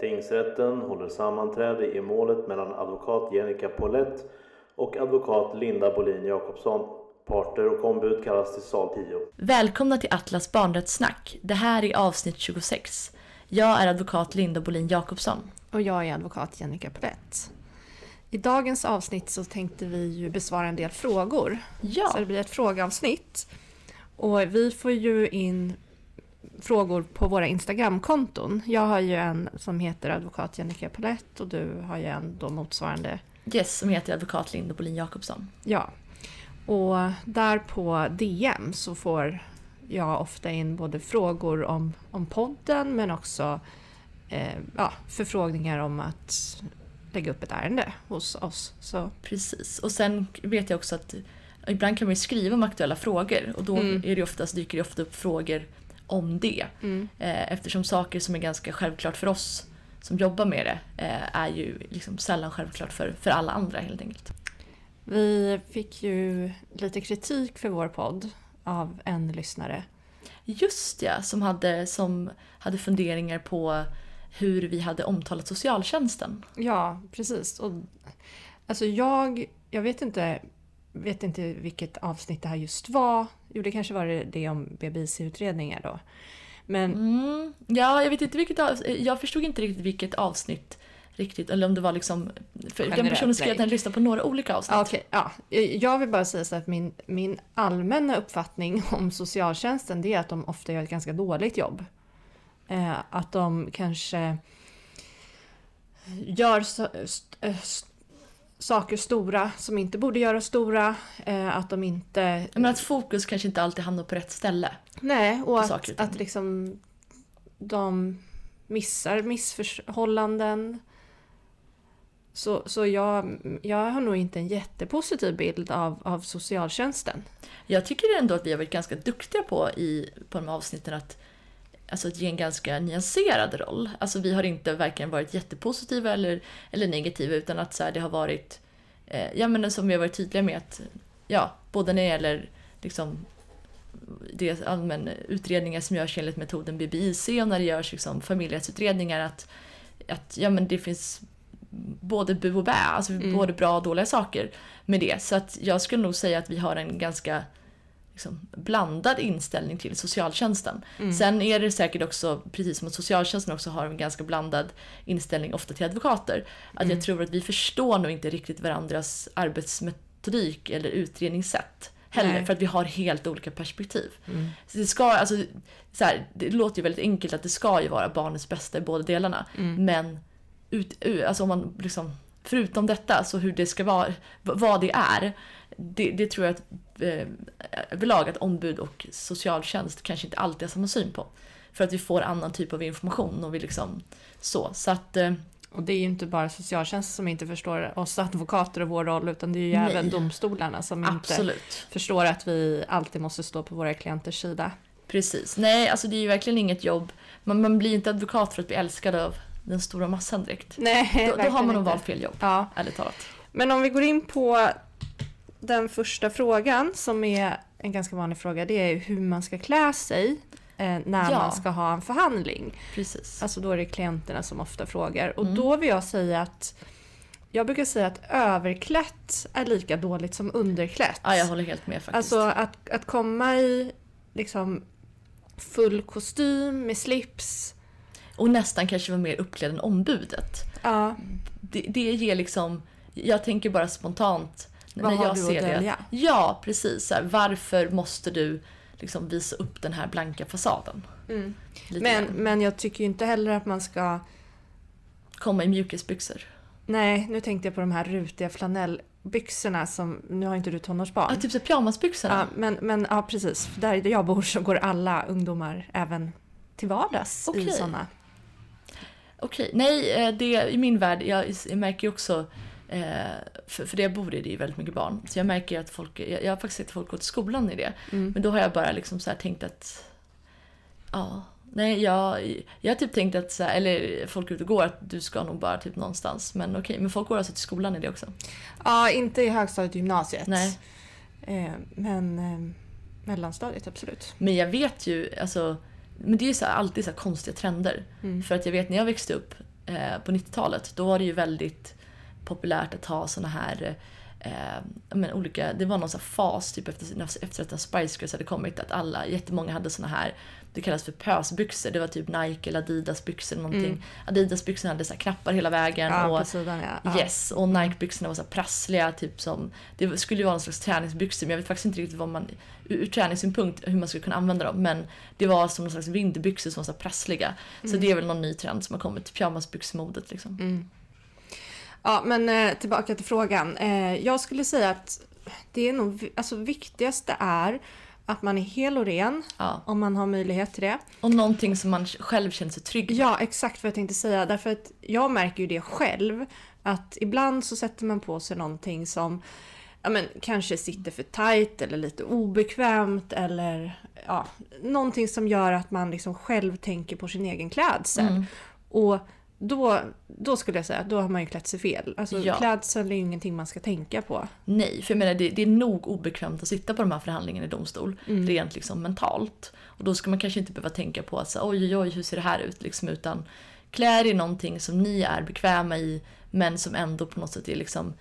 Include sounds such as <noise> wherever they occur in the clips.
Tingsrätten håller sammanträde i målet mellan advokat Jenica Paulett och advokat Linda Bolin Jakobsson. Parter och ombud kallas till sal 10. Välkomna till Atlas barnrättssnack. Det här är avsnitt 26. Jag är advokat Linda Bolin Jakobsson. Och jag är advokat Jennica Polett. I dagens avsnitt så tänkte vi ju besvara en del frågor. Ja. Så det blir ett frågeavsnitt. Och vi får ju in frågor på våra Instagramkonton. Jag har ju en som heter advokat Jennica Polett och du har ju en då motsvarande. Yes, som heter advokat Linda Bolin Jakobsson. Ja. Och där på DM så får jag ofta in både frågor om, om podden men också eh, ja, förfrågningar om att lägga upp ett ärende hos oss. Så Precis. Och sen vet jag också att ibland kan man ju skriva om aktuella frågor och då Mm. är det oftast, dyker det ofta upp frågor om det. Eh, Eftersom saker som är ganska självklart för oss som jobbar med det eh, är ju liksom sällan självklart för, för alla andra helt enkelt. Vi fick ju lite kritik för vår podd av en lyssnare. Just ja, som hade, som hade funderingar på hur vi hade omtalat socialtjänsten. Ja, precis. Och, alltså jag, jag vet inte, vet inte vilket avsnitt det här just var. Jo, det kanske var det, om BBIC-utredningar då. Men Mm, ja, jag vet inte vilket av, Jag förstod inte riktigt vilket avsnitt riktigt, eller om det var liksom... För den personen skrev att den lyssnade på några olika avsnitt. Okej, ja. Jag vill bara säga så att min, min allmänna uppfattning <laughs> om socialtjänsten det är att de ofta gör ett ganska dåligt jobb. Eh, att de kanske gör så, st, eh, st, saker stora som inte borde göras stora. Eh, att de inte... Men att fokus kanske inte alltid hamnar på rätt ställe. Nej, och saker att, ting. att liksom de missar missförhållanden. Så, så jag, jag har nog inte en jättepositiv bild av, av socialtjänsten. Jag tycker ändå att vi har varit ganska duktiga på i på de här avsnitten att, alltså att ge en ganska nyanserad roll. Alltså vi har inte varken varit jättepositiva eller, eller negativa utan att så här, det har varit, eh, ja men som vi har varit tydliga med att, ja, både när det gäller liksom det allmän utredningar som görs enligt metoden BBIC och när det görs liksom familjerättsutredningar att, att ja, men det finns både bu och bä, alltså både bra och dåliga saker med det. Så att jag skulle nog säga att vi har en ganska liksom, blandad inställning till socialtjänsten. Sen är det säkert också, precis som att socialtjänsten också har en ganska blandad inställning ofta till advokater, att jag tror att vi förstår nog inte riktigt varandras arbetsmetodik eller utredningssätt heller, Nej. för att vi har helt olika perspektiv. Så det, ska, alltså, så här, det låter ju väldigt enkelt att det ska ju vara barnets bästa i båda delarna, men ut, alltså om man liksom, förutom detta, så hur det ska vara, vad det är, det, det tror jag att eh, överlag att ombud och socialtjänst kanske inte alltid har samma syn på. För att vi får annan typ av information och vi liksom så. Så att eh, Och det är ju inte bara socialtjänsten som inte förstår oss advokater och vår roll utan det är ju Nej. även domstolarna som inte absolut. förstår att vi alltid måste stå på våra klienters sida. Precis. Nej, alltså det är ju verkligen inget jobb. Man, man blir inte advokat för att bli älskad av den stora massan direkt. Nej, Då, då har man nog inte. valt fel jobb, Ja, ärligt talat. men om vi går in på den första frågan som är en ganska vanlig fråga. Det är hur man ska klä sig eh, när Ja. man ska ha en förhandling. Precis. Alltså då är det klienterna som ofta frågar. Och Mm. då vill jag säga att jag brukar säga att överklätt är lika dåligt som underklätt. ja, jag håller helt med faktiskt. Alltså att, att komma i liksom full kostym med slips. Och nästan kanske vara mer uppklädd än ombudet. Ja, Det, det ger liksom, jag tänker bara spontant Vad när har jag du att ser det. dölja? Ja, precis. Här, varför måste du liksom visa upp den här blanka fasaden? Lite men, grann. men jag tycker ju inte heller att man ska... Komma i mjukisbyxor. Nej, nu tänkte jag på de här rutiga flanellbyxorna som... Nu har inte du tonårsbarn. Ja, typ så pyjamasbyxorna. Ja, men, men ja, precis. Där jag bor så går alla ungdomar även till vardags i Okej. sådana. Okej, nej, eh, det, i min värld, jag, jag märker ju också, för, för det jag bor i det är ju väldigt mycket barn, så jag märker att folk, jag, jag har faktiskt sett folk gå till skolan i det, men då har jag bara liksom så här tänkt att, ja, nej, jag, jag har typ tänkt att, så här, eller folk ute och går, att du ska nog bara typ någonstans, men okej, men folk går alltså till skolan i det också? Ja, inte i högstadiet och gymnasiet. Nej. Eh, men eh, mellanstadiet, absolut. Men jag vet ju, alltså, men det är ju så här, alltid så konstiga trender. För att jag vet när jag växte upp, eh, på 90-talet, då var det ju väldigt populärt att ha såna här eh, men olika, det var någon sån fas typ efter, efter att Spice Girls hade kommit att alla, jättemånga hade såna här det kallas för pösbyxor. Det var typ Nike eller Adidas byxor någonting. Mm. Adidas byxorna hade så knappar hela vägen. Ja, och, sidan ja. Yes, och Nike byxorna var så prassliga. Typ som, det skulle ju vara någon slags träningsbyxor men jag vet faktiskt inte riktigt vad man, ur, ur träningssynpunkt hur man skulle kunna använda dem. Men det var som någon slags vinterbyxor som var så prassliga. Mm. Så det är väl någon ny trend som har kommit. Pyjamasbyxmodet liksom. Mm. Ja, men eh, tillbaka till frågan. Eh, jag skulle säga att det är nog, alltså viktigaste är att man är hel och ren ja. om man har möjlighet till det. Och någonting som man själv känner sig trygg med. Ja, exakt vad jag tänkte säga. Därför att jag märker ju det själv. Att ibland så sätter man på sig någonting som ja, men, kanske sitter för tight eller lite obekvämt eller ja, någonting som gör att man liksom själv tänker på sin egen klädsel. Mm. Och då, då skulle jag säga att då har man ju klätt sig fel. Alltså ja. klädsel är ju ingenting man ska tänka på. Nej, för jag menar det, det är nog obekvämt att sitta på de här förhandlingarna i domstol. Mm. Rent liksom mentalt. Och då ska man kanske inte behöva tänka på att så, oj oj oj hur ser det här ut liksom. Utan er någonting som ni är bekväma i men som ändå på något sätt är liksom,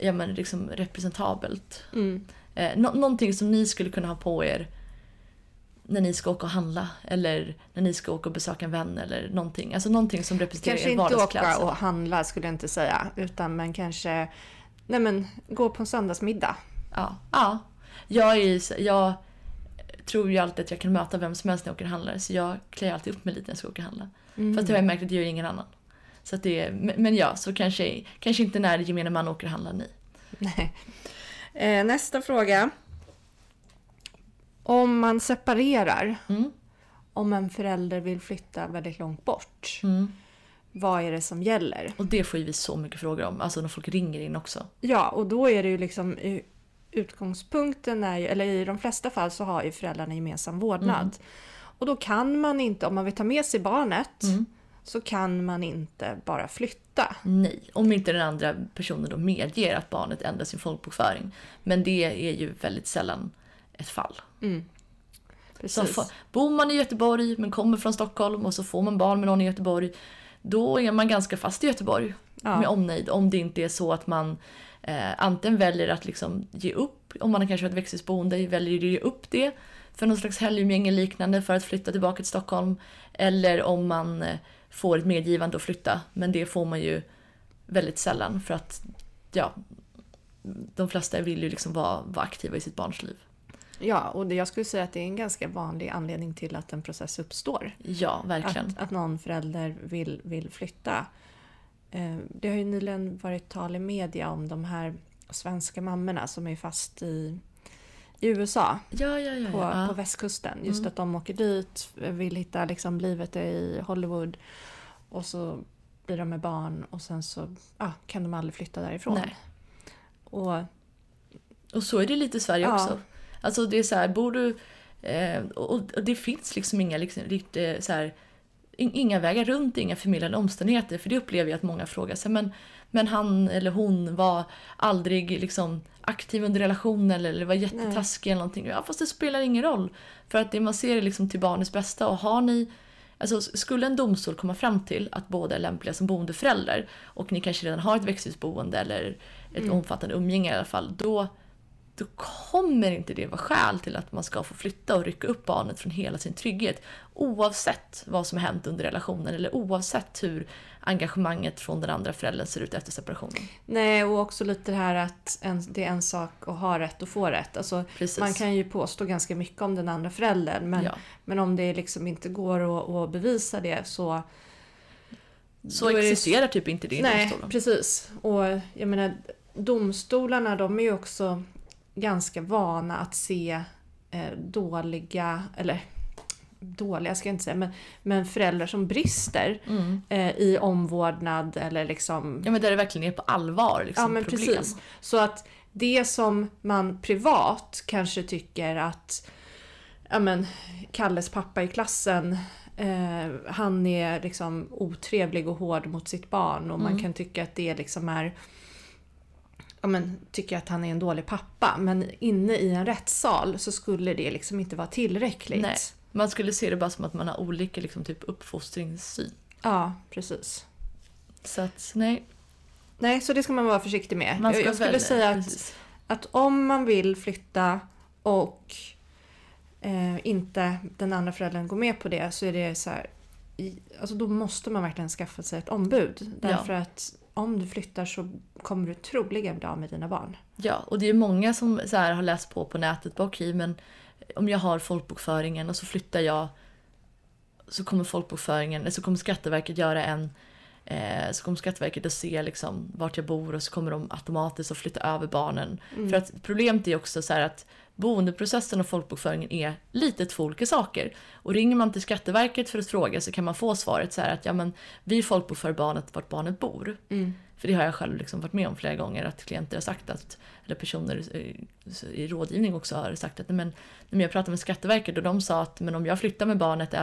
ja, men liksom representabelt. Mm. Eh, no någonting som ni skulle kunna ha på er när ni ska åka och handla eller när ni ska åka och besöka en vän eller någonting. Alltså någonting som representerar kanske er vardagsklädsel. Kanske inte åka och handla skulle jag inte säga, utan men kanske nej men, gå på en söndagsmiddag. Ja, ja. Jag, är, jag tror ju alltid att jag kan möta vem som helst när jag åker och handlar så jag klär alltid upp mig lite när jag ska åka och handla. Mm. Fast jag har märkt att det gör ingen annan. Så att det, men ja, så kanske, kanske inte när gemene man åker och handlar, nej. nej. Eh, nästa fråga. Om man separerar, mm. om en förälder vill flytta väldigt långt bort, mm. vad är det som gäller? Och det får ju vi så mycket frågor om, alltså när folk ringer in också. Ja, och då är det ju liksom utgångspunkten är ju, eller i de flesta fall så har ju föräldrarna gemensam vårdnad. Mm. Och då kan man inte, om man vill ta med sig barnet, mm. så kan man inte bara flytta. Nej, om inte den andra personen då medger att barnet ändrar sin folkbokföring. Men det är ju väldigt sällan ett fall. Mm. Så får, bor man i Göteborg men kommer från Stockholm och så får man barn med någon i Göteborg. Då är man ganska fast i Göteborg ja. med omnejd. Om det inte är så att man eh, antingen väljer att liksom ge upp, om man kanske har ett växelboende, väljer att ge upp det för någon slags helgumgänge liknande för att flytta tillbaka till Stockholm. Eller om man eh, får ett medgivande att flytta. Men det får man ju väldigt sällan för att ja, de flesta vill ju liksom vara, vara aktiva i sitt barns liv. Ja, och jag skulle säga att det är en ganska vanlig anledning till att en process uppstår. Ja, verkligen. Att, att någon förälder vill, vill flytta. Eh, det har ju nyligen varit tal i media om de här svenska mammorna som är fast i, i USA. Ja, ja, ja, på, på västkusten. Just mm. att de åker dit, vill hitta liksom livet i Hollywood. Och så blir de med barn och sen så ah, kan de aldrig flytta därifrån. Nej. Och, och så är det lite i Sverige också. Alltså det är så här, bor du... Eh, och, och, det finns liksom inga liksom, riktigt så här, inga vägar runt, inga förmildrande omständigheter. För det upplever jag att många frågar sig. Men, men han eller hon var aldrig liksom aktiv under relationen eller, var jättetaskig eller någonting. Ja, fast det spelar ingen roll. För att det man ser är liksom till barnets bästa. Och har ni... Alltså, skulle en domstol komma fram till att båda är lämpliga som boendeföräldrar och ni kanske redan har ett växthusboende eller ett mm. omfattande umgänge i alla fall, då då kommer inte det vara skäl till att man ska få flytta och rycka upp barnet från hela sin trygghet. Oavsett vad som har hänt under relationen eller oavsett hur engagemanget från den andra föräldern ser ut efter separationen. Nej, och också lite det här att en, det är en sak att ha rätt och få rätt. Alltså, man kan ju påstå ganska mycket om den andra föräldern men, ja. men om det liksom inte går att, att bevisa det så så existerar det... typ inte det i Nej, domstolen. precis. Och jag menar, domstolarna de är ju också ganska vana att se eh, dåliga, eller dåliga ska jag inte säga, men, men föräldrar som brister mm. eh, i omvårdnad eller liksom... Ja men där det verkligen är på allvar liksom, Ja men problem. precis. Så att det som man privat kanske tycker att ja men, Kalles pappa i klassen eh, han är liksom otrevlig och hård mot sitt barn och mm. man kan tycka att det liksom är ja, men, tycker att han är en dålig pappa. Men inne i en rättssal så skulle det liksom inte vara tillräckligt. Nej, man skulle se det bara som att man har olika liksom, typ uppfostringssyn. Ja, precis. Så att nej, Nej, så det ska man vara försiktig med. man ska jag, skulle välja. säga att, Precis. att om man vill flytta och eh, inte den andra föräldern går med på det så är det så här, i, alltså då måste man verkligen skaffa sig ett ombud. Därför att om du flyttar så kommer du troligen bli av med dina barn. Ja, och det är många som så här har läst på på nätet. Bara, okej, men om jag har folkbokföringen och så flyttar jag så kommer folkbokföringen, eller så kommer Skatteverket göra en eh, så kommer Skatteverket att se liksom vart jag bor och så kommer de automatiskt att flytta över barnen. För att problemet är också så här att boendeprocessen och folkbokföringen är lite två olika saker. Och ringer man till Skatteverket för att fråga så kan man få svaret så här att ja men vi folkbokför barnet vart barnet bor. För det har jag själv liksom varit med om flera gånger att klienter har sagt att, eller personer i- i rådgivning också har sagt att nej, men, när jag pratade med Skatteverket och de sa att men om jag flyttar med barnet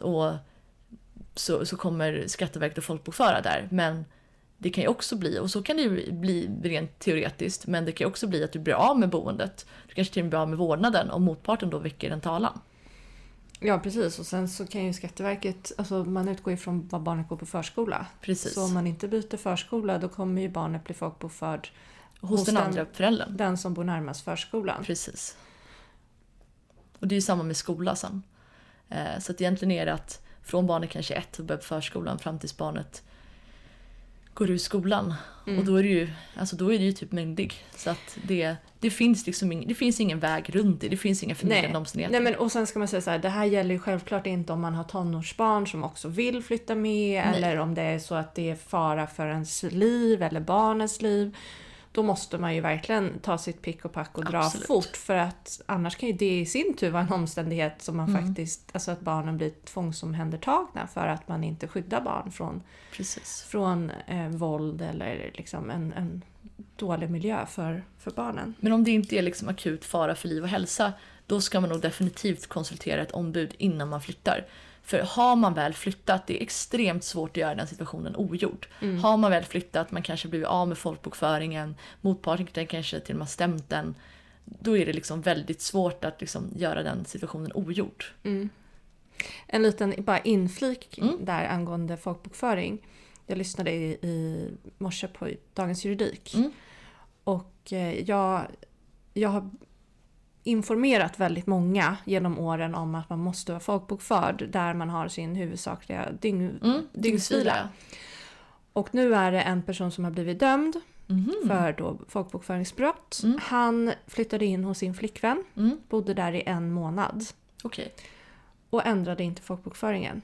och, så, så kommer Skatteverket att folkbokföra där. Men det kan ju också bli, och så kan det ju bli rent teoretiskt, men det kan ju också bli att du blir av med boendet. Du kanske till och med blir av med vårdnaden om motparten då väcker en talan. Ja, precis. Och sen så kan ju Skatteverket, alltså man utgår ifrån vad barnet går på förskola. Precis. Så om man inte byter förskola då kommer ju barnet bli folkbokförd Hos, hos den andra föräldern. den som bor närmast förskolan. Precis. Och det är ju samma med skola sen. Eh, så att egentligen är det att från barnet kanske ett och börjar på förskolan fram tills barnet går ur skolan. Mm. Och då är det ju, alltså då är det ju typ myndig. Så att det, det, finns liksom ing, det finns ingen väg runt det. Det finns inga förmildrande omständigheter. Nej, men och sen ska man säga så här, det här gäller ju självklart inte om man har tonårsbarn som också vill flytta med Nej. eller om det är så att det är fara för ens liv eller barnets liv. Då måste man ju verkligen ta sitt pick och pack och dra Absolut. fort för att annars kan ju det i sin tur vara en omständighet som man Mm. faktiskt, alltså att barnen blir tvångsomhändertagna för att man inte skyddar barn från, Precis. från eh, våld eller liksom en, en dålig miljö för, för barnen. Men om det inte är liksom akut fara för liv och hälsa, då ska man nog definitivt konsultera ett ombud innan man flyttar. För har man väl flyttat, det är extremt svårt att göra den situationen ogjord. Har man väl flyttat, man kanske blivit av med folkbokföringen, motparten kan kanske till och med stämt den. Då är det liksom väldigt svårt att liksom göra den situationen ogjord. En liten bara inflik Mm. där angående folkbokföring. Jag lyssnade i, i morse på Dagens Juridik. Mm. Och eh, jag, jag har informerat väldigt många genom åren om att man måste vara folkbokförd där man har sin huvudsakliga dygn, Mm, dygnsvila. Och nu är det en person som har blivit dömd Mhm. för då folkbokföringsbrott. Mm. Han flyttade in hos sin flickvän, Mm, bodde där i en månad Okej. och ändrade inte folkbokföringen.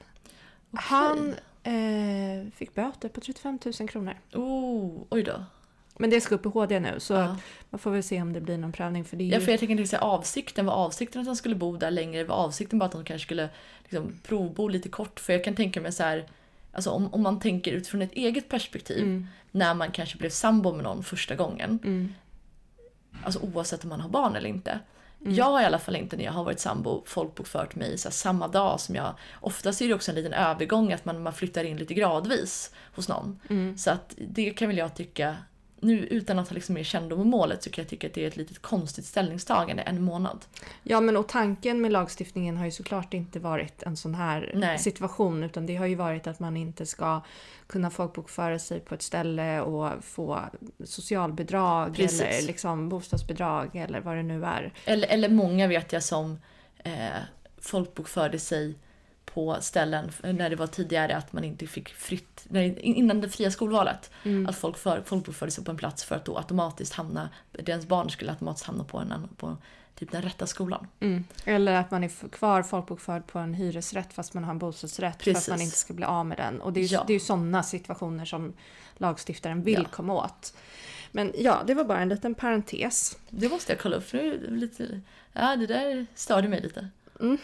Han eh, fick böter på 35 000 kronor. Oh, oj då. Men det ska upp i HD nu så Ja. man får väl se om det blir någon prövning för det är Ja, ju... för jag tänker inte säga avsikten. Var avsikten att han skulle bo där längre? Var avsikten bara att de kanske skulle liksom, provbo lite kort? För jag kan tänka mig så här, alltså om, om man tänker utifrån ett eget perspektiv, Mm, när man kanske blev sambo med någon första gången, mm, alltså oavsett om man har barn eller inte. Mm. Jag har i alla fall inte när jag har varit sambo folkbokfört mig så här, samma dag som jag... Oftast är det också en liten övergång att man, man flyttar in lite gradvis hos någon. mm. Så att det kan väl jag tycka, nu utan att ha liksom mer kännedom om målet, så kan jag tycka att det är ett litet konstigt ställningstagande en månad. Ja men och tanken med lagstiftningen har ju såklart inte varit en sån här Nej. situation utan det har ju varit att man inte ska kunna folkbokföra sig på ett ställe och få socialbidrag Precis. eller liksom bostadsbidrag eller vad det nu är. Eller, eller många vet jag som eh, folkbokförde sig på ställen när det var tidigare att man inte fick fritt, när, innan det fria skolvalet. Mm. Att folk för, folkbokförde sig på en plats för att då automatiskt hamna, deras barn skulle automatiskt hamna på, en, på typ den rätta skolan. Mm. Eller att man är kvar folkbokförd på en hyresrätt fast man har en bostadsrätt för Precis. att man inte ska bli av med den. Och det är ju Ja. det är ju sådana situationer som lagstiftaren vill Ja. komma åt. Men ja, det var bara en liten parentes. Det måste jag kolla upp för nu lite, ja det där störde mig lite. Mm.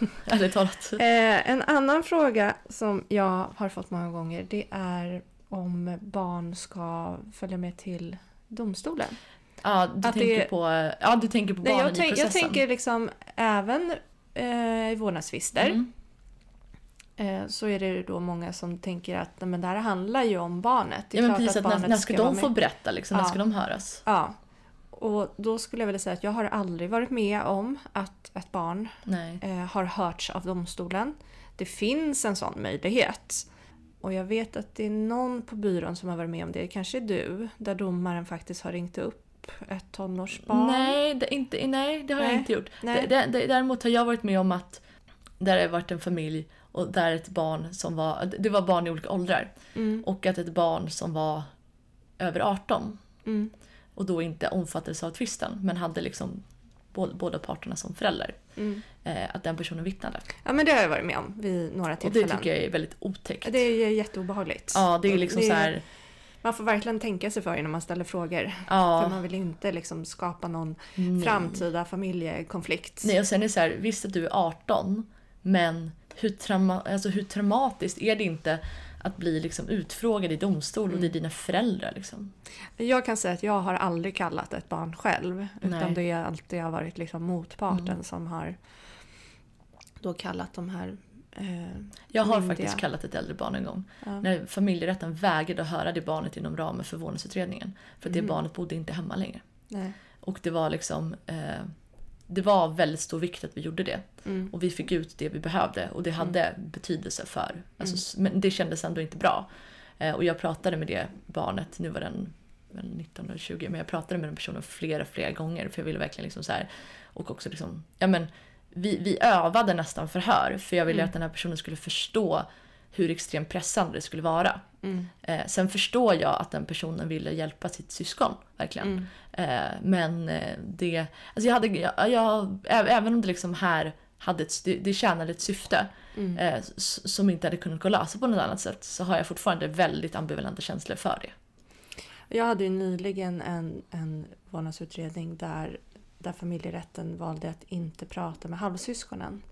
<laughs> Ärligt talat. Eh, en annan fråga som jag har fått många gånger det är om barn ska följa med till domstolen. Ja, du Att tänker det- på, ja, du tänker på Nej, barnen jag, tänk, i jag processen. tänker liksom även eh, i vårdnadstvister Mm. eh, så är det då många som tänker att nej, men det här handlar ju om barnet. Det Ja men precis, att när, barnet när ska vara de få berätta liksom? När Ja. ska de höras? Ja. Och då skulle jag vilja säga att jag har aldrig varit med om att ett barn eh, har hörts av domstolen. Det finns en sån möjlighet. och jag vet att det är någon på byrån som har varit med om det, kanske du, där domaren faktiskt har ringt upp ett tonårsbarn. Nej, det, inte, nej, det har jag Nej. inte gjort. Nej. Det, det, däremot har jag varit med om att där har varit en familj och där ett barn som var, det var barn i olika åldrar. Mm, Och att ett barn som var över 18 mm, och då inte omfattades av tvisten men hade liksom bå- båda parterna som förälder. mm. Eh, att den personen vittnade. Ja men det har jag varit med om vid några Och det tillfällen. tycker jag är väldigt otäckt. Det är jätteobehagligt. Ja, det är liksom Det- så här... Man får verkligen tänka sig för innan man ställer frågor. För Ja, man vill inte liksom skapa någon nej. framtida familjekonflikt. Nej, och sen är det så här, visst att du är 18, men hur, trauma, alltså hur traumatiskt är det inte att bli liksom utfrågad i domstol och det är dina föräldrar liksom? Jag kan säga att jag har aldrig kallat ett barn själv. Utan Nej. det är alltid har varit liksom motparten Mm. som har då kallat de här... Eh, Jag har Myndiga. faktiskt kallat ett äldre barn en gång. ja. När familjerätten vägrade att höra det barnet inom ramen för vårdnadsutredningen. För att det Mm. barnet bodde inte hemma längre. Nej. Och det var liksom... Eh, det var väldigt stor vikt att vi gjorde det. Mm. Och vi fick ut det vi behövde och det hade betydelse för... Alltså, s- Men det kändes ändå inte bra. Eh, och jag pratade med det barnet, nu var den väl 19 eller 20, men jag pratade med den personen flera, flera gånger för jag ville verkligen liksom så här... Och också liksom... Ja men, vi, vi övade nästan förhör för jag ville Mm. att den här personen skulle förstå hur extremt pressande det skulle vara. Mm. Eh, sen förstår jag att den personen ville hjälpa sitt syskon, verkligen. Mm. Eh, men eh, det... Alltså jag hade, jag, jag, även om det liksom här hade ett, det, det tjänade ett syfte Mm. eh, som inte hade kunnat gå att lösa på något annat sätt så har jag fortfarande väldigt ambivalenta känslor för det. Jag hade ju nyligen en, en vårdnadsutredning där, där familjerätten valde att inte prata med halvsyskonen.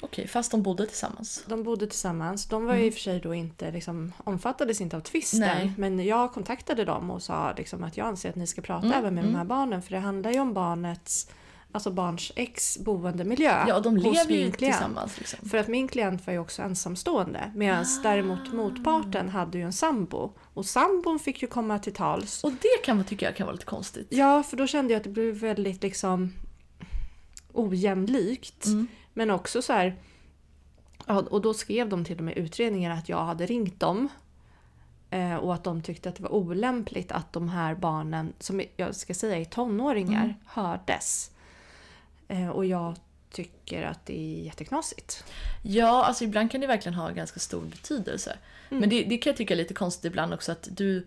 Okej, fast de bodde tillsammans. De bodde tillsammans. De var ju i och för sig då inte, liksom, omfattades inte av tvisten. Nej. Men jag kontaktade dem och sa liksom att jag anser att ni ska prata Mm, även med mm. de här barnen. För det handlar ju om barnets, alltså barns ex boendemiljö Ja, de lever ju tillsammans. Liksom. För att min klient var ju också ensamstående. Medan Ah. däremot motparten hade ju en sambo. Och sambon fick ju komma till tals. Och det kan man tycka kan vara lite konstigt. Ja, för då kände jag att det blev väldigt liksom ojämlikt. Mm. Men också så här... Och då skrev de till och med i utredningen att jag hade ringt dem. Eh, och att de tyckte att det var olämpligt att de här barnen, som jag ska säga är tonåringar, Mm. hördes. Eh, och jag tycker att det är jätteknasigt. Ja, alltså ibland kan det verkligen ha ganska stor betydelse. Mm. Men det, det kan jag tycka är lite konstigt ibland också att du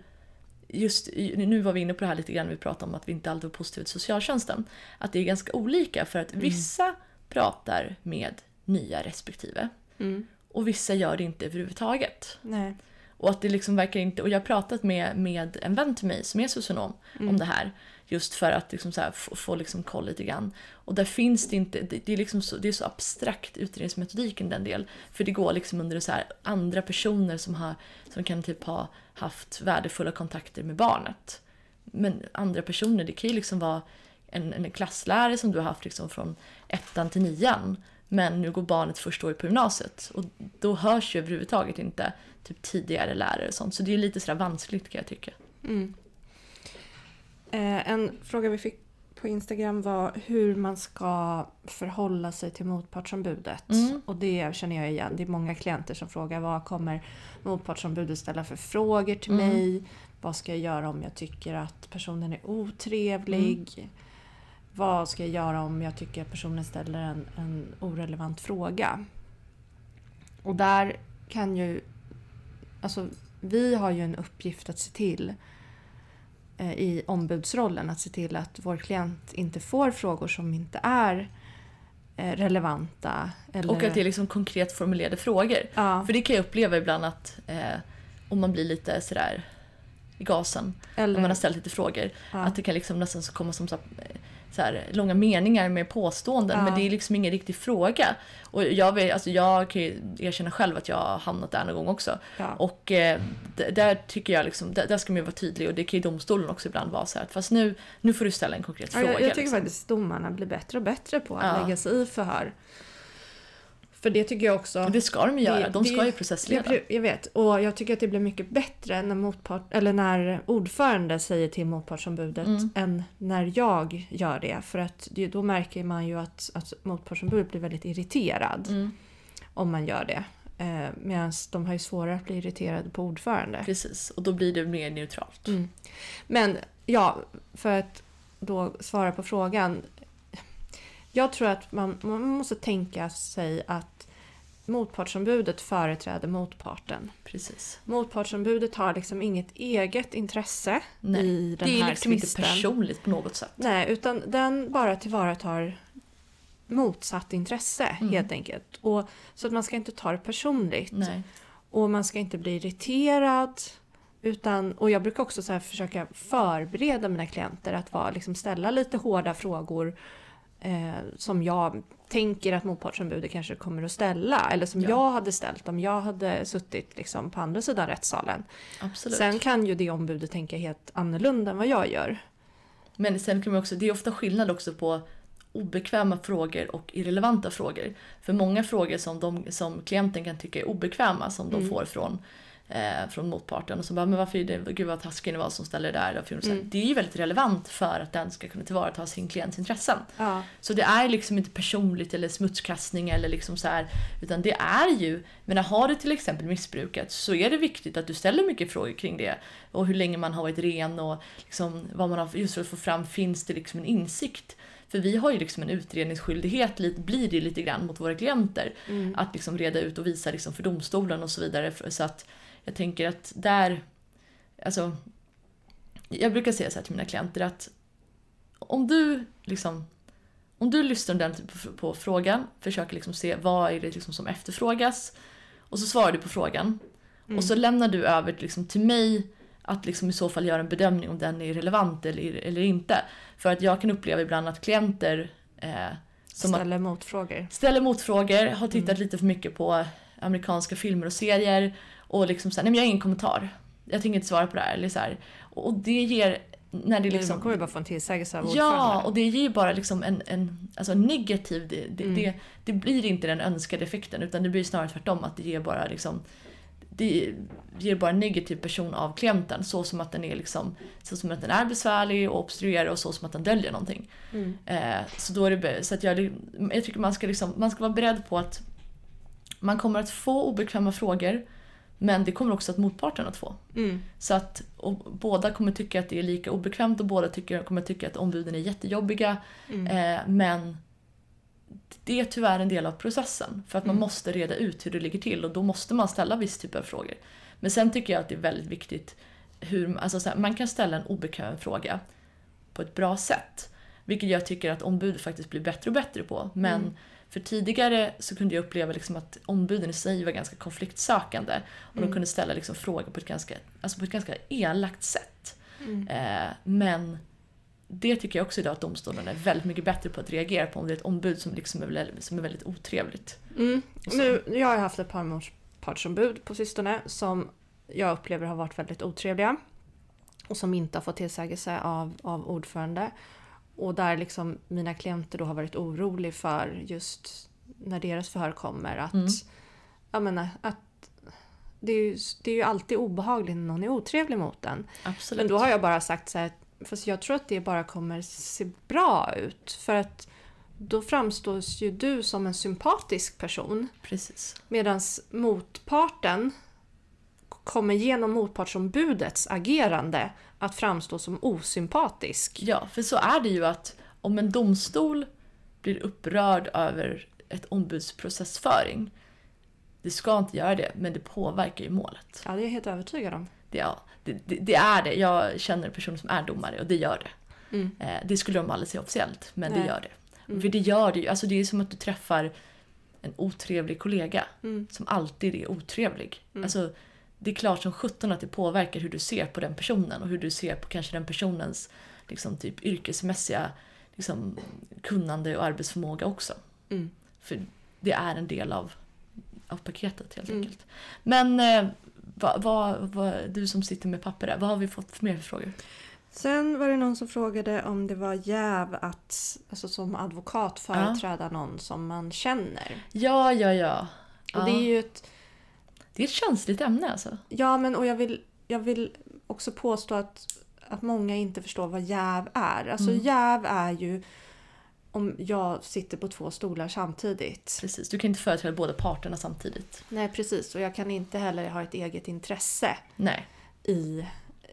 Just nu var vi inne på det här lite grann, vi pratade om att vi inte alltid var positiva till socialtjänsten. Att det är ganska olika för att vissa pratar med nya respektive Mm. och vissa gör det inte överhuvudtaget. Nej. Och att det liksom verkar inte, och jag har pratat med, med en vän till mig som är socionom om det här. Just för att liksom här, få, få liksom koll lite grann. Och där finns det inte, det, det, är liksom så, det är så abstrakt utredningsmetodiken den del. För det går liksom under så här andra personer som, har, som kan typ ha haft värdefulla kontakter med barnet. Men andra personer, det kan ju liksom vara en, en klasslärare som du har haft liksom från ettan till nian. Men nu går barnet första året på gymnasiet och då hörs ju överhuvudtaget inte typ tidigare lärare och sånt. Så det är lite sådär vanskligt kan jag tycka. Mm. Eh, en fråga vi fick på Instagram var hur man ska förhålla sig till motpartsombudet. Mm. Och det känner jag igen. Det är många klienter som frågar vad kommer motpartsombudet ställa för frågor till Mm. mig? Vad ska jag göra om jag tycker att personen är otrevlig? Vad ska jag göra om jag tycker att personen ställer en, en orelevant fråga? Och där kan ju... Alltså, vi har ju en uppgift att se till eh, i ombudsrollen att se till att vår klient inte får frågor som inte är eh, relevanta. Eller, Och att det är liksom konkret formulerade frågor. ja, För det kan jag uppleva ibland att eh, om man blir lite sådär i gasen, eller, om man har ställt lite frågor, ja. att det kan liksom nästan komma som så, så här, långa meningar med påståenden Ja. men det är liksom ingen riktig fråga. Och jag, vet, alltså jag kan ju erkänna själv att jag har hamnat där någon gång också. ja. Och eh, där tycker jag liksom, där, där ska man ju vara tydlig och det kan ju domstolen också ibland vara så här att fast nu, nu får du ställa en konkret Ja, fråga. jag, jag tycker liksom. faktiskt domarna blir bättre och bättre på att lägga sig i förhör. För det tycker jag också... Det ska de göra, Det- de ska det- ju processleda. Jag, jag vet, och jag tycker att det blir mycket bättre när, motpart, eller när ordförande säger till motpartsombudet Mm. än när jag gör det. För att det, då märker man ju att, att motpartsombudet blir väldigt irriterad Mm. om man gör det. Eh, Medan de har ju svårare att bli irriterade på ordförande. Precis, och då blir det mer neutralt. Mm. Men ja, för att då svara på frågan. Jag tror att man, man måste tänka sig att motpartsombudet företräder motparten. Precis. Motpartsombudet har liksom inget eget intresse Nej, i den det är här liksom inte tvisten. personligt på något sätt. Nej, utan den bara tillvaratar motsatt intresse Mm. helt enkelt. Och, så att man ska inte ta det personligt. Nej. Och man ska inte bli irriterad. Utan, och jag brukar också så här försöka förbereda mina klienter att vara, liksom ställa lite hårda frågor eh, som jag tänker att motpartsombudet kanske kommer att ställa. Eller som Ja. jag hade ställt om jag hade suttit liksom på andra sidan rättssalen. Absolut. Sen kan ju det ombudet tänka helt annorlunda än vad jag gör. Men sen kan man också, det är ofta skillnad också på obekväma frågor och irrelevanta frågor. För många frågor som, de, som klienten kan tycka är obekväma som de Mm. får från, eh, från motparten och så bara men varför är det, gud vad taskig ni var som ställer det där. Varför gjorde ni så här?" Mm. Det är ju väldigt relevant för att den ska kunna tillvarata sin klients intressen. Ja. Så det är liksom inte personligt eller smutskastning eller liksom så här, utan det är ju, men har du till exempel missbrukat så är det viktigt att du ställer mycket frågor kring det. Och hur länge man har varit ren och liksom vad man har, just för att få fram, finns det liksom en insikt? För vi har ju liksom en utredningsskyldighet, blir det lite grann mot våra klienter. Mm. Att liksom reda ut och visa liksom för domstolen och så vidare. Så att jag tänker att där, alltså, jag brukar säga så här till mina klienter att om du liksom om du lyssnar ordentligt på, på frågan, försöker liksom se vad är det liksom som efterfrågas och så svarar du på frågan Mm. och så lämnar du över liksom till mig att liksom i så fall göra en bedömning om den är relevant eller, eller inte. För att jag kan uppleva ibland att klienter eh, som Ställer motfrågor. ställer motfrågor, har tittat lite för mycket på amerikanska filmer och serier och liksom såhär, nej men jag har ingen kommentar. Jag tänker inte svara på det här. Eller så här. Och det ger, när det Liksom, man kommer ju bara få en tillsägelse av Ja, och det ger bara liksom en, en alltså en negativ, det, det, Mm. det, det blir inte den önskade effekten utan det blir snarare tvärtom att det ger bara liksom det ger bara en negativ person av klienten så som att den är liksom så som att den är besvärlig och obstruerar och så som att den döljer någonting. Mm. Eh, så då är det, så att jag, jag tycker man ska, liksom, man ska vara beredd på att man kommer att få obekväma frågor men det kommer också att motparten att få. Mm. Så att båda kommer tycka att det är lika obekvämt och båda tycker, kommer tycka att ombuden är jättejobbiga. Mm. Eh, men det är tyvärr en del av processen. För att man Mm. måste reda ut hur det ligger till och då måste man ställa viss typ av frågor. Men sen tycker jag att det är väldigt viktigt hur, alltså så här, man kan ställa en obekväm fråga på ett bra sätt. Vilket jag tycker att ombud faktiskt blir bättre och bättre på. Men Mm. För tidigare så kunde jag uppleva liksom att ombuden i sig var ganska konfliktsökande. Och Mm. de kunde ställa liksom frågor på ett, ganska, alltså på ett ganska elakt sätt. Mm. Eh, men det tycker jag också idag att domstolen är väldigt mycket bättre på att reagera på om det är ett ombud som, liksom är, väldigt, som är väldigt otrevligt. Mm. Nu, jag har haft ett par motpartsombud på sistone som jag upplever har varit väldigt otrevliga. Och som inte har fått tillsägelse av, av ordförande. Och där liksom mina klienter då har varit oroliga för just när deras förhör kommer att, Mm. jag menar, att det är, ju, det är ju alltid obehagligt när någon är otrevlig mot en. Absolut. Men då har jag bara sagt så här, fast jag tror att det bara kommer se bra ut. För att då framstår ju du som en sympatisk person. Precis. Medan motparten kommer genom motpartsombudets agerande att framstå som osympatisk. Ja, för så är det ju att om en domstol blir upprörd över ett ombuds processföring, det ska inte göra det, men det påverkar ju målet. Ja, det är jag helt övertygad om. Det, ja, det, det, det är det. Jag känner personer som är domare och det gör det. Mm. Eh, det skulle de aldrig säga officiellt, men Nej. det gör det. Mm. För det gör det ju. Alltså det är som att du träffar en otrevlig kollega Mm. som alltid är otrevlig. Mm. Alltså, det är klart som sjutton att det påverkar hur du ser på den personen och hur du ser på kanske den personens liksom, typ, yrkesmässiga liksom, kunnande och arbetsförmåga också. Mm. För det är en del av, av paketet helt Mm. enkelt. Men eh, vad, vad, vad, du som sitter med papper där, vad har vi fått för mer för frågor? Sen var det någon som frågade om det var jäv att alltså, som advokat företräda någon som man känner. Ja, ja, ja. Och ja. det är ju ett det är ett känsligt ämne alltså. Ja, men och jag vill, jag vill också påstå att, att många inte förstår vad jäv är. Alltså Mm. jäv är ju om jag sitter på två stolar samtidigt. Precis, du kan inte företräda båda parterna samtidigt. Nej precis, och jag kan inte heller ha ett eget intresse Nej, i,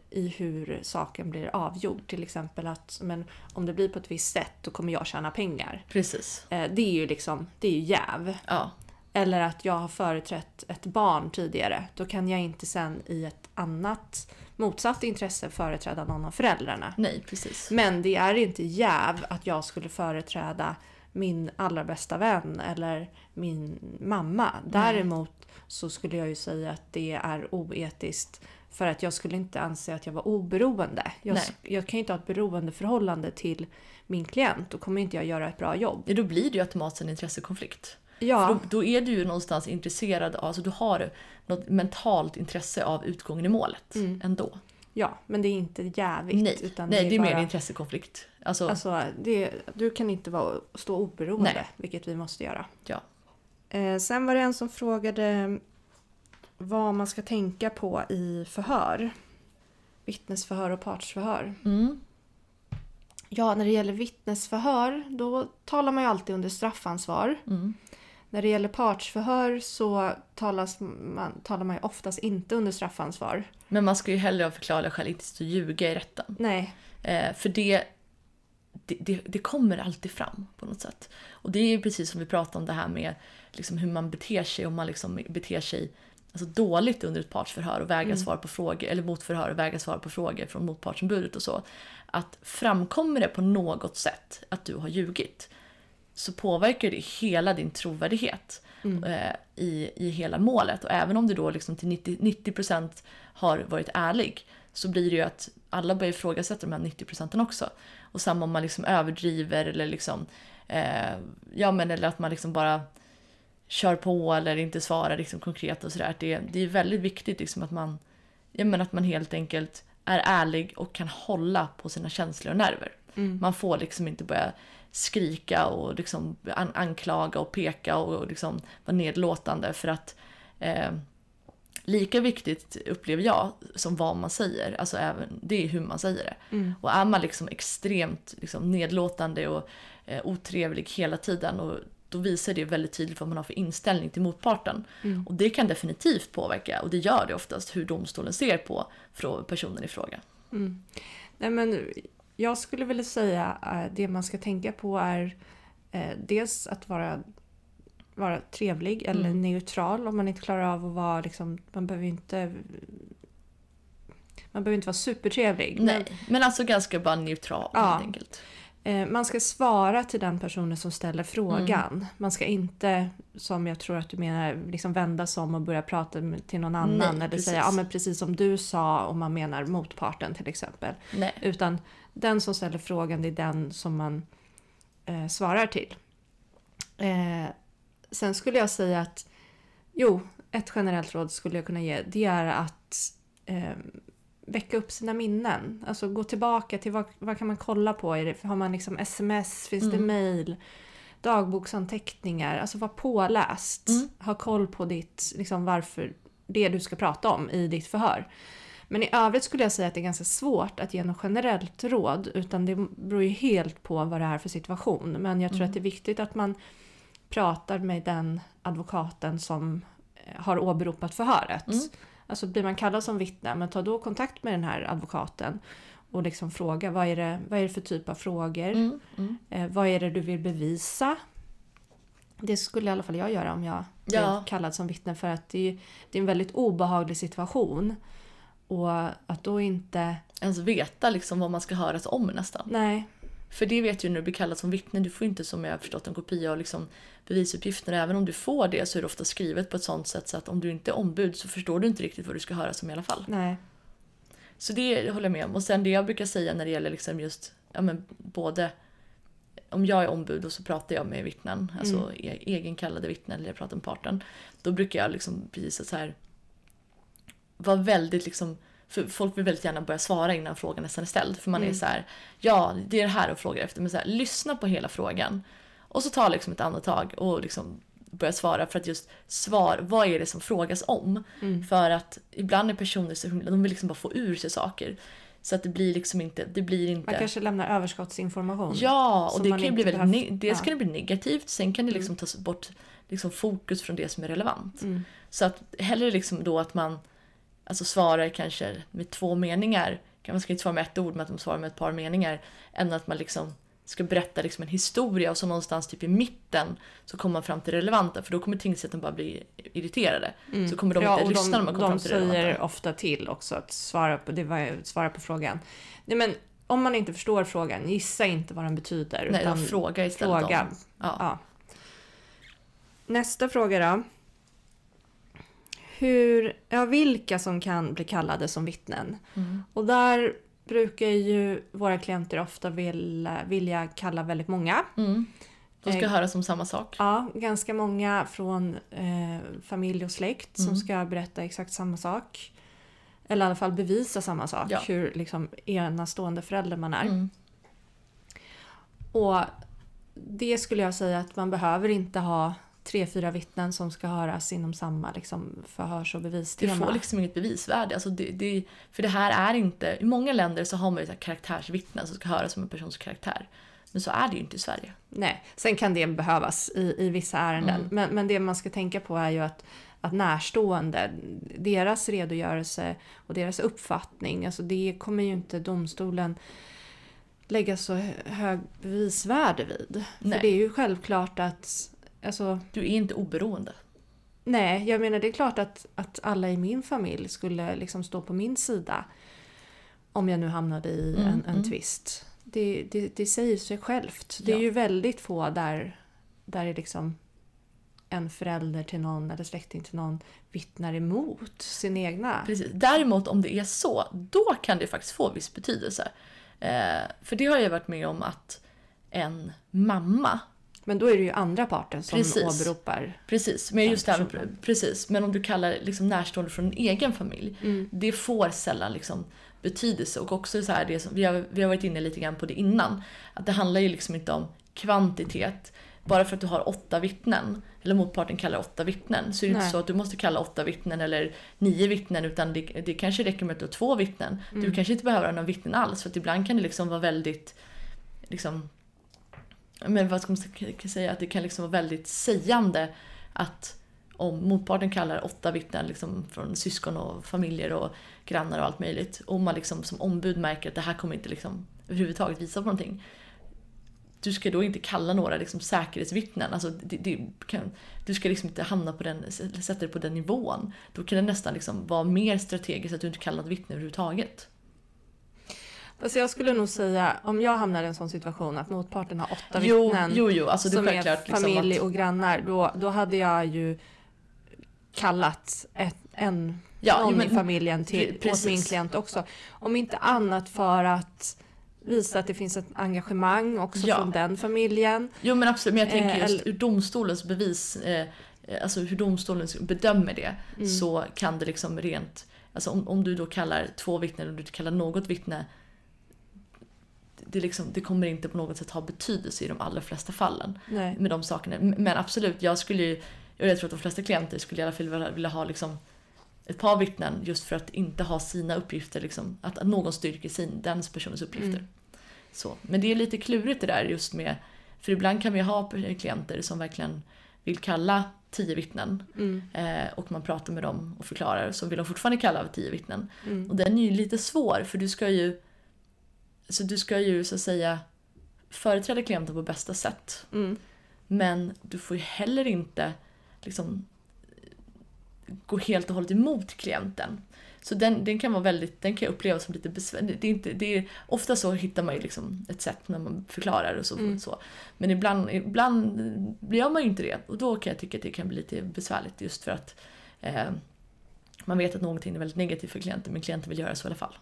i hur saken blir avgjord. Till exempel att men, om det blir på ett visst sätt då kommer jag tjäna pengar. precis. Eh, det är ju liksom, det är ju jäv. Ja, Eller att jag har företrätt ett barn tidigare. Då kan jag inte sen i ett annat motsatt intresse företräda någon av föräldrarna. nej precis. Men det är inte jäv att jag skulle företräda min allra bästa vän eller min mamma. Däremot så skulle jag ju säga att det är oetiskt för att jag skulle inte anse att jag var oberoende. Jag, Nej. jag kan ju inte ha ett beroendeförhållande till min klient. Då kommer inte jag göra ett bra jobb. Ja, då blir det ju automatiskt en intressekonflikt. Ja, För då, då är du ju någonstans intresserad av, alltså du har något mentalt intresse av utgången i målet ändå. ja, men det är inte jävigt. Nej, utan nej det är mer bara- en intressekonflikt. Alltså, Alltså, det, du kan inte vara, stå oberoende, Nej. vilket vi måste göra. ja. Eh, sen var det en som frågade vad man ska tänka på i förhör. Vittnesförhör och partsförhör. Mm. Ja, när det gäller vittnesförhör då talar man ju alltid under straffansvar. Mm. När det gäller partsförhör så talas man, talar man ju oftast inte under straffansvar. Men man ska ju hellre av förklarliga skäl inte stå och ljuga i rätten. Nej, Eh, för det, det, det, det kommer alltid fram på något sätt. Och det är ju precis som vi pratade om det här med liksom hur man beter sig om man liksom beter sig alltså dåligt under ett partsförhör och vägrar svara på frågor, eller motförhör och vägrar svara på frågor från motpartsombudet och så. Att framkommer det på något sätt att du har ljugit så påverkar det hela din trovärdighet eh, i, i hela målet. Och även om du då liksom till 90, 90% har varit ärlig så blir det ju att alla börjar ifrågasätta de här 90 procenten också. Och samma om man liksom överdriver eller liksom, eh, ja men eller att man liksom bara kör på eller inte svarar liksom konkret och sådär. Det, det är väldigt viktigt liksom att man, ja men att man helt enkelt är ärlig och kan hålla på sina känslor och nerver. Man får liksom inte börja skrika och liksom an- anklaga och peka och liksom vara nedlåtande för att eh, lika viktigt upplever jag som vad man säger, alltså även, det är hur man säger det. Och är man liksom extremt liksom nedlåtande och eh, otrevlig hela tiden och då visar det väldigt tydligt vad man har för inställning till motparten. Och det kan definitivt påverka, och det gör det oftast, hur domstolen ser på personen i fråga. Nej, men jag skulle vilja säga att det man ska tänka på är eh, dels att vara, vara trevlig eller Mm. neutral om man inte klarar av att vara liksom, man behöver inte man behöver inte vara supertrevlig. men, Nej, men alltså ganska bara neutral Ja. helt enkelt. eh, man ska svara till den personen som ställer frågan. Mm. Man ska inte, som jag tror att du menar, liksom vända sig om och börja prata till någon annan. Nej, eller precis. säga ja, men precis som du sa om man menar motparten till exempel. Nej. Utan den som ställer frågan, det är den som man eh, svarar till. Eh, sen skulle jag säga att, jo, ett generellt råd skulle jag kunna ge, det är att eh, väcka upp sina minnen. Alltså gå tillbaka till vad, vad kan man kolla på? Är det, har man liksom sms? Finns det Mm. mail? Dagboksanteckningar? Alltså var påläst. Mm. Ha koll på ditt, liksom varför, det du ska prata om i ditt förhör. Men i övrigt skulle jag säga att det är ganska svårt att ge något generellt råd utan det beror ju helt på vad det är för situation. Men jag tror Mm. att det är viktigt att man pratar med den advokaten som eh, har åberopat förhöret. Mm. Alltså blir man kallad som vittne, men ta då kontakt med den här advokaten och liksom fråga vad är det, vad är det för typ av frågor? Mm, mm. Eh, vad är det du vill bevisa? Det skulle i alla fall jag göra om jag blev Ja. kallad som vittne för att det är, det är en väldigt obehaglig situation. Och att då inte... Ens veta liksom vad man ska höras om nästan. Nej, För det vet ju när du blir kallad som vittne, du får inte som jag har förstått en kopia av liksom bevisuppgifterna. Även om du får det så är det ofta skrivet på ett sånt sätt så att om du inte är ombud så förstår du inte riktigt vad du ska höras om i alla fall. nej. Så det håller jag med om. Och sen det jag brukar säga när det gäller liksom just, ja men både om jag är ombud och så pratar jag med vittnen, alltså e- egenkallade vittnen eller jag pratar med parten. Då brukar jag liksom precis så här vara väldigt liksom för folk vill väldigt gärna börja svara innan frågan nästan är ställd. För man är så här, ja det är det här att fråga efter. Men så här, lyssna på hela frågan. Och så ta liksom ett andetag och liksom börja svara för att just svar, vad är det som frågas om? För att ibland är personer så himla, de vill liksom bara få ur sig saker. Så att det blir liksom inte... Det blir inte... Man kanske lämnar överskottsinformation. Ja, och det kan ju bli väldigt... ne- Dels ja. kan det bli negativt, sen kan det liksom tas bort liksom fokus från det som är relevant. Mm. Så att hellre liksom då att man alltså svarar kanske med två meningar, man ska inte svara med ett ord men att de svarar med ett par meningar, än att man liksom ska berätta liksom en historia och så någonstans typ i mitten så kommer man fram till relevanta för då kommer tingsrätten bara bli irriterade. Så kommer de Mm. Ja, inte lyssna när man kommer de fram till relevanta. säger ofta till också att svara på, det var, svara på frågan. Nej, men om man inte förstår frågan, gissa inte vad den betyder. Nej, utan de frågar istället fråga. Ja. Ja. Nästa fråga då. Hur, ja, vilka som kan bli kallade som vittnen? Mm. Och där brukar ju våra klienter ofta vilja, vilja kalla väldigt många. Mm. De ska Eh, höra som samma sak. Ja, ganska många från eh, familj och släkt som Mm. ska berätta exakt samma sak. Eller i alla fall bevisa samma sak, Ja. hur liksom, enastående förälder man är. Mm. Och det skulle jag säga att man behöver inte ha tre, fyra vittnen som ska höras inom samma liksom, förhörs och bevistema. får liksom inget bevisvärde. Alltså det, det, för det här är inte... I många länder så har man ju så karaktärsvittnen som ska höras som en persons karaktär. Men så är det ju inte i Sverige. Nej, sen kan det behövas i, i vissa ärenden. Mm. Men, men det man ska tänka på är ju att, att närstående, deras redogörelse och deras uppfattning, alltså det kommer ju inte domstolen lägga så hö- hög bevisvärde vid. Nej. För det är ju självklart att Alltså, Du är inte oberoende. nej, jag menar det är klart att, att alla i min familj skulle liksom stå på min sida om jag nu hamnade i Mm, en, en mm. twist. Det, det, det säger sig självt. Det är Ja. ju väldigt få där, där är liksom en förälder till någon eller släkting till någon vittnar emot sin egna. Precis. Däremot om det är så, då kan det faktiskt få viss betydelse. Eh, för det har jag varit med om att en mamma Men då är det ju andra parten som Precis. åberopar. Precis, men just personen. precis. Men om du kallar liksom närstående från en egen familj, Mm. det får sällan liksom betydelse. Och också så här, det som, vi, har, vi har varit inne lite grann på det innan, att det handlar ju liksom inte om kvantitet. Bara för att du har åtta vittnen, eller motparten kallar åtta vittnen, så är det inte Nej. så att du måste kalla åtta vittnen eller nio vittnen, utan det, det kanske räcker med att du har två vittnen. Mm. Du kanske inte behöver ha några vittnen alls, för att ibland kan det liksom vara väldigt, liksom, men vad ska man säga, att det kan liksom vara väldigt sägande att om motparten kallar åtta vittnen liksom från syskon och familjer och grannar och allt möjligt och man liksom som ombud märker att det här kommer inte liksom överhuvudtaget visa på någonting. Du ska då inte kalla några liksom säkerhetsvittnen. Alltså det, det kan, du ska liksom inte hamna på den, sätta dig på den nivån. Då kan det nästan liksom vara mer strategiskt att du inte kallar något vittne överhuvudtaget. Alltså jag skulle nog säga, om jag hamnar i en sån situation att motparten har åtta Jo, vittnen jo, jo, alltså som är liksom familj att, och grannar, då, då hade jag ju kallat ett, en, Ja, någon men- i familjen till, åt min klient också. Om inte annat för att visa att det finns ett engagemang också Ja. från den familjen. Jo men absolut, men jag tänker Eh, just eller- ur domstolens bevis, eh, eh, alltså hur domstolen bedömer det, Mm. så kan det liksom rent, alltså om, om du då kallar två vittnen och du kallar något vittne, det, liksom, det kommer inte på något sätt ha betydelse i de allra flesta fallen Nej. med de sakerna. Men absolut, jag skulle ju, jag tror att de flesta klienter skulle i alla fall vilja, vilja ha liksom ett par vittnen just för att inte ha sina uppgifter, liksom, att, att någon styrker sin, den personens uppgifter. Mm. Så. Men det är lite klurigt det där just med, för ibland kan vi ha klienter som verkligen vill kalla tio vittnen Mm. eh, och man pratar med dem och förklarar så vill de fortfarande kalla tio vittnen. Mm. Och den är ju lite svår för du ska ju så du ska ju så att säga företräda klienten på bästa sätt. Mm. Men du får ju heller inte liksom gå helt och hållet emot klienten. Så den, den kan vara väldigt, den kan jag uppleva som lite besvärlig. Det är inte, det är, ofta så hittar man ju liksom ett sätt när man förklarar och så. Mm. så. Men ibland, ibland gör man ju inte det och då kan jag tycka att det kan bli lite besvärligt just för att eh, man vet att någonting är väldigt negativt för klienten men klienten vill göra så i alla fall.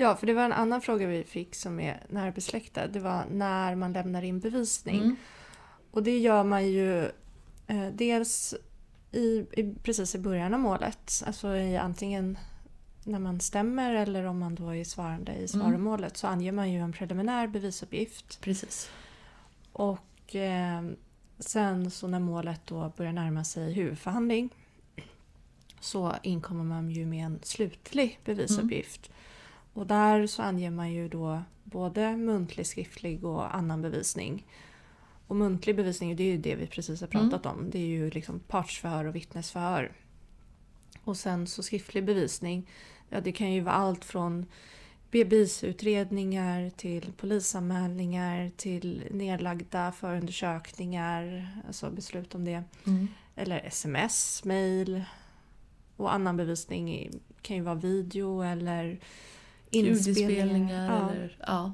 Ja, för det var en annan fråga vi fick som är närbesläktad. Det var när man lämnar in bevisning. Mm. Och det gör man ju eh, dels i, i, precis i början av målet. Alltså i antingen när man stämmer eller om man då är svarande i svaromålet så anger man ju en preliminär bevisuppgift. Precis. Och eh, sen så när målet då börjar närma sig huvudförhandling så inkommer man ju med en slutlig bevisuppgift. Och där så anger man ju då både muntlig, skriftlig och annan bevisning. Och muntlig bevisning, det är ju det vi precis har pratat om. Det är ju liksom partsförhör och vittnesförhör. Och sen så skriftlig bevisning, ja det kan ju vara allt från bevisutredningar till polisanmälningar till nedlagda förundersökningar, alltså beslut om det. Mm. Eller sms, mail och annan bevisning kan ju vara video eller. Ljudinspelningar Ja. eller... Ja.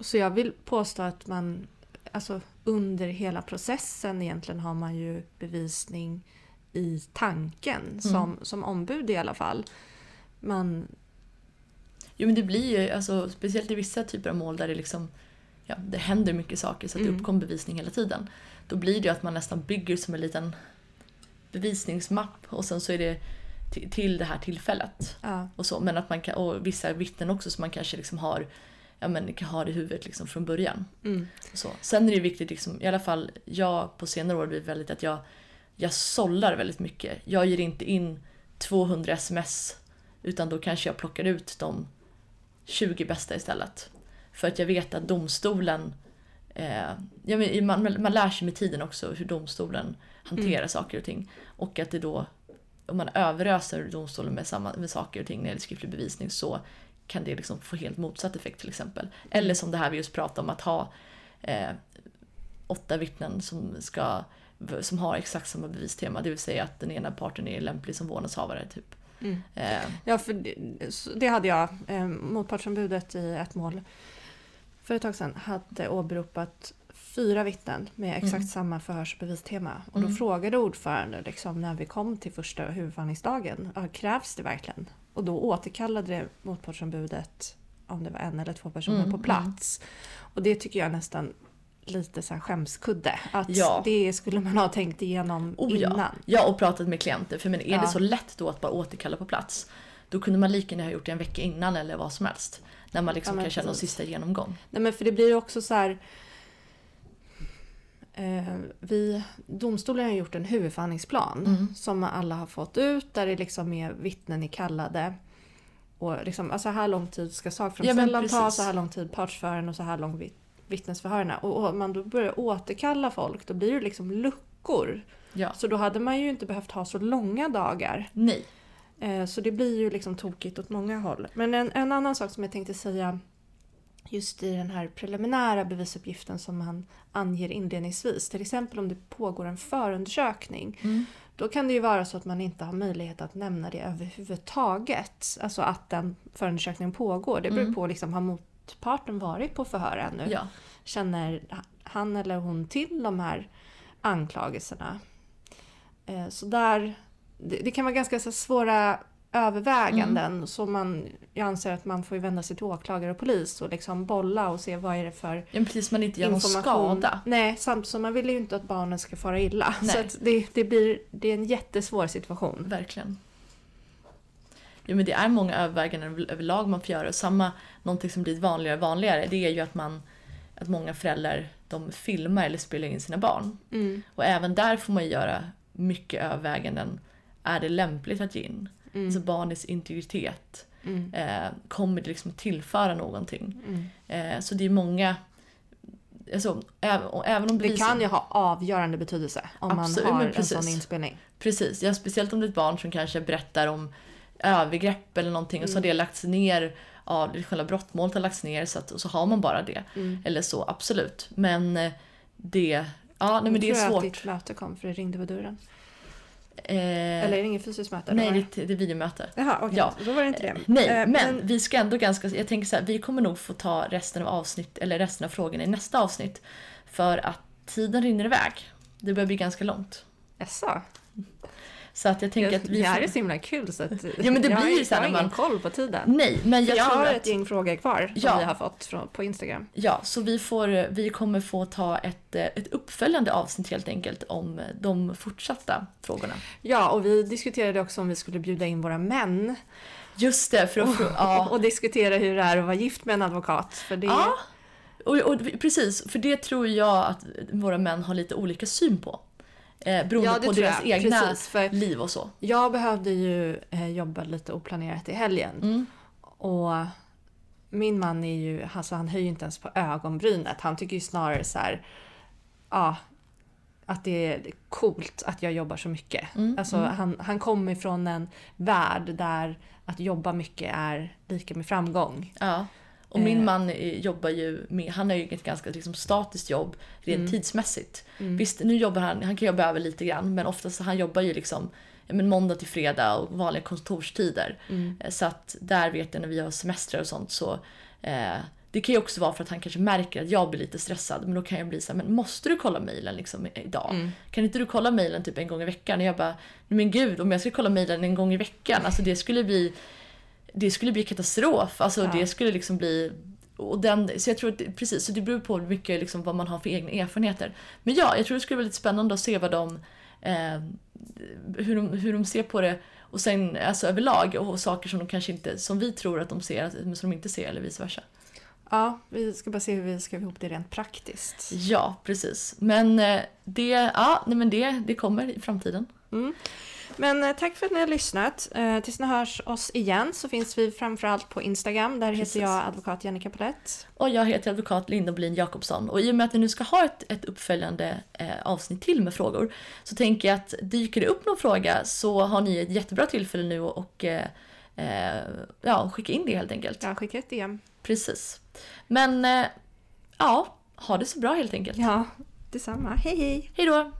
Så jag vill påstå att man alltså under hela processen egentligen har man ju bevisning i tanken som, som ombud i alla fall. Man, Jo men det blir ju, alltså, speciellt i vissa typer av mål där det liksom ja, det händer mycket saker så att det Mm. uppkommer bevisning hela tiden. Då blir det ju att man nästan bygger som en liten bevisningsmapp och sen så är det till, till det här tillfället. ja, Och, så. Men att man kan, och vissa vittnen också som man kanske liksom har, ja, men kan ha det i huvudet liksom från början. mm, så. Sen är det viktigt, liksom, i alla fall jag på senare år blivit väldigt att jag, jag sållar väldigt mycket. Jag ger inte in 200 sms utan då kanske jag plockar ut de 20 bästa istället. För att jag vet att domstolen, eh, jag men, man, man lär sig med tiden också hur domstolen hanterar saker och ting. Och att det då, om man överöser domstolen med, samma, med saker och ting när det gäller skriftlig bevisning så kan det liksom få helt motsatt effekt till exempel. Eller som det här vi just pratade om att ha eh, åtta vittnen som, ska, som har exakt samma bevistema. Det vill säga att den ena parten är lämplig som vårdnadshavare. Typ. mm. Eh, Ja, för det, det hade jag. Eh, motpartsombudet i ett mål för ett tag sedan hade åberopat fyra vittnen med exakt Mm. samma förhörs och då Mm. frågade ordförande liksom, när vi kom till första huvudförhandlingsdagen, ja, krävs det verkligen? Och då återkallade det motpartsombudet om det var en eller två personer Mm, på plats. Och det tycker jag nästan lite så här skämskudde. Att Ja. det skulle man ha tänkt igenom Oh, ja. innan. Ja, och pratat med klienter. För men är Ja. det så lätt då att bara återkalla på plats, då kunde man lika gärna ha gjort det en vecka innan eller vad som helst. När man liksom Ja, kan någon precis. sista genomgång. Nej men för det blir ju också så här. Eh, vi, domstolen har gjort en huvudförhandlingsplan Mm. som alla har fått ut där det liksom är vittnen är kallade. Och liksom, alltså här lång tid ska Ja, sakframställan men ta, så här lång tid partsförhören och så här lång vitt- vittnesförhören. Och, och om man då börjar återkalla folk då blir det liksom luckor. Ja. Så då hade man ju inte behövt ha så långa dagar. Nej. Eh, Så det blir ju liksom tokigt åt många håll. Men en, en annan sak som jag tänkte säga just i den här preliminära bevisuppgiften som man anger inledningsvis. Till exempel om det pågår en förundersökning. Mm. Då kan det ju vara så att man inte har möjlighet att nämna det överhuvudtaget. Alltså att den förundersökningen pågår. Det beror Mm. på liksom, har motparten varit på förhör ännu? Ja. Känner han eller hon till de här anklagelserna? Eh, Så där, det, det kan vara ganska så svåra överväganden. Mm. Så man, jag anser att man får vända sig till åklagare och polis och liksom bolla och se vad är det för ja precis, man inte gör någon skada. Nej, samt så man vill ju inte att barnen ska fara illa. Nej. Så det, det, blir, det är en jättesvår situation. Verkligen. Jo men det är många överväganden över- överlag man får göra. Och samma, någonting som blir vanligare och vanligare, det är ju att man att många föräldrar de filmar eller spelar in sina barn. Mm. Och även där får man ju göra mycket överväganden. Är det lämpligt att ge in? Mm. Alltså barnets integritet. Mm. Eh, kommer det liksom tillföra någonting? Mm. Eh, så det är många... Alltså, även, även om Det kan ju ha avgörande betydelse om Absolut, man har en sån inspelning. Precis, ja, speciellt om det är ett barn som kanske berättar om övergrepp eller någonting och så har det lagts ner, ja, det själva brottmålet har lagts ner så att, och så har man bara det. Mm. Eller så, absolut. Men eh, det, ja, nej, men det Jag är tror svårt. att ditt möte kom för det ringde på dörren. Eh, Eller är det inget fysiskt möte? nej, det, är- det är videomöte. Jaha, okej. Ja. Då var det inte det. Nej, Eh, men, vi ska ändå ganska, jag tänker så här, vi kommer nog få ta resten av avsnitt, eller resten av frågorna i nästa avsnitt. För att tiden rinner iväg. Det börjar bli ganska långt. Jaså? Så att jag tänker att vi det här är så himla kul så att Ja, men det jag, blir har- så här jag har när ingen man- koll på tiden. Nej, men jag, Jag, tror har att... ett gäng frågor kvar som Ja. vi har fått från, på Instagram. Ja, så vi, får, vi kommer få ta ett, eh, ett uppföljande avsnitt helt enkelt om de fortsatta frågorna. Ja, och vi diskuterade också om vi skulle bjuda in våra män Just det, för att... frå- ja. och diskutera hur det är att vara gift med en advokat. För det, ja. Och, och, precis, för det tror jag att våra män har lite olika syn på. Eh, beroende Ja, på deras jag. egna Precis, för- liv och så. Jag behövde ju eh, jobba lite oplanerat i helgen. Mm. Och min man är ju, alltså han höjer inte ens på ögonbrynet. Han tycker ju snarare så här, ja, att det är coolt att jag jobbar så mycket. Mm, alltså Han, han kommer från en värld där att jobba mycket är lika med framgång. Ja. Och min Eh. man jobbar ju med, han har ju ett ganska liksom, statiskt jobb rent Mm. tidsmässigt. Visst, nu jobbar han, han kan jobba över lite grann men oftast han jobbar ju liksom men måndag till fredag och vanliga kontorstider. Mm. Eh, Så att där vet jag när vi har semestrar och sånt så eh, det kan ju också vara för att han kanske märker att jag blir lite stressad men då kan jag bli så här, men måste du kolla mejlen liksom idag? Mm. Kan inte du kolla mejlen typ en gång i veckan? Och jag bara, "Nej, men gud om jag ska kolla mejlen en gång i veckan, alltså det skulle bli det skulle bli katastrof. Alltså Ja. det skulle liksom bli... Och den, så jag tror att det, precis, så det beror på mycket liksom vad man har för egna erfarenheter. Men ja, jag tror det skulle vara lite spännande att se vad de, eh, hur, de hur de ser på det och sen alltså överlag och saker som de kanske inte, som vi tror att de ser, men som de inte ser eller vice versa. Ja, vi ska bara se hur vi ska få ihop det rent praktiskt. Ja, precis. Men eh, det, ja, nej men det, det kommer i framtiden. Men eh, tack för att ni har lyssnat. Eh, tills ni hörs oss igen så finns vi framförallt på Instagram. Där Precis. heter jag advokat Jannica Palett. Och jag heter advokat Linda Bolin Jakobsson. Och i och med att vi nu ska ha ett, ett uppföljande eh, avsnitt till med frågor så tänker jag att dyker det upp någon fråga så har ni ett jättebra tillfälle nu och, eh, eh, ja, skicka in det helt enkelt. Jag skickar ett DM. Precis. Men eh, ja, ha det så bra helt enkelt. Ja, detsamma. Hej hej! Hej då!